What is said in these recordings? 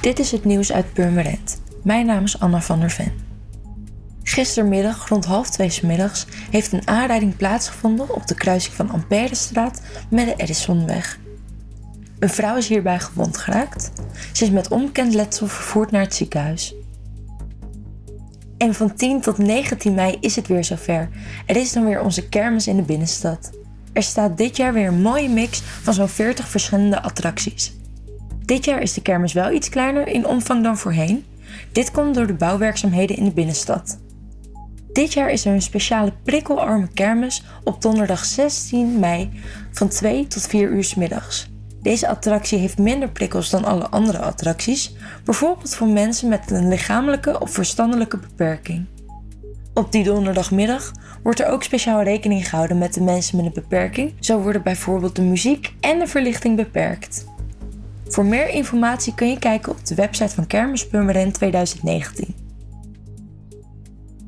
Dit is het nieuws uit Purmerend. Mijn naam is Anna van der Ven. Gistermiddag rond half twee middags heeft een aanrijding plaatsgevonden op de kruising van Amperestraat met de Edisonweg. Een vrouw is hierbij gewond geraakt. Ze is met onbekend letsel vervoerd naar het ziekenhuis. En van 10 tot 19 mei is het weer zover. Er is dan weer onze kermis in de binnenstad. Er staat dit jaar weer een mooie mix van zo'n 40 verschillende attracties. Dit jaar is de kermis wel iets kleiner in omvang dan voorheen. Dit komt door de bouwwerkzaamheden in de binnenstad. Dit jaar is er een speciale prikkelarme kermis op donderdag 16 mei van 2 tot 4 uur s middags. Deze attractie heeft minder prikkels dan alle andere attracties, bijvoorbeeld voor mensen met een lichamelijke of verstandelijke beperking. Op die donderdagmiddag wordt er ook speciaal rekening gehouden met de mensen met een beperking. Zo worden bijvoorbeeld de muziek en de verlichting beperkt. Voor meer informatie kun je kijken op de website van Kermis Purmerend 2019.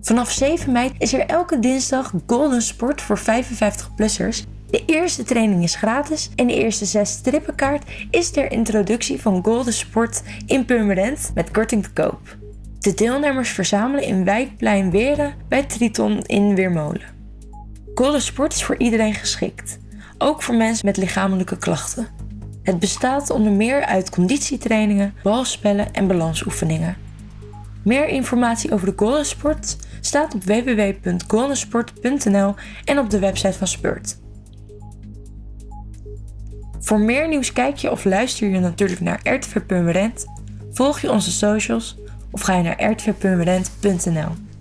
Vanaf 7 mei is er elke dinsdag Golden Sport voor 55-plussers. De eerste training is gratis en de eerste 6 strippenkaart is ter introductie van Golden Sport in Purmerend met korting te koop. De deelnemers verzamelen in Wijkplein Weren bij Triton in Weermolen. Golden Sport is voor iedereen geschikt, ook voor mensen met lichamelijke klachten. Het bestaat onder meer uit conditietrainingen, balspellen en balansoefeningen. Meer informatie over de Golden Sport staat op www.goldensport.nl en op de website van Spurt. Voor meer nieuws kijk je of luister je natuurlijk naar RTV Purmerend, volg je onze socials of ga je naar rtvpurmerend.nl.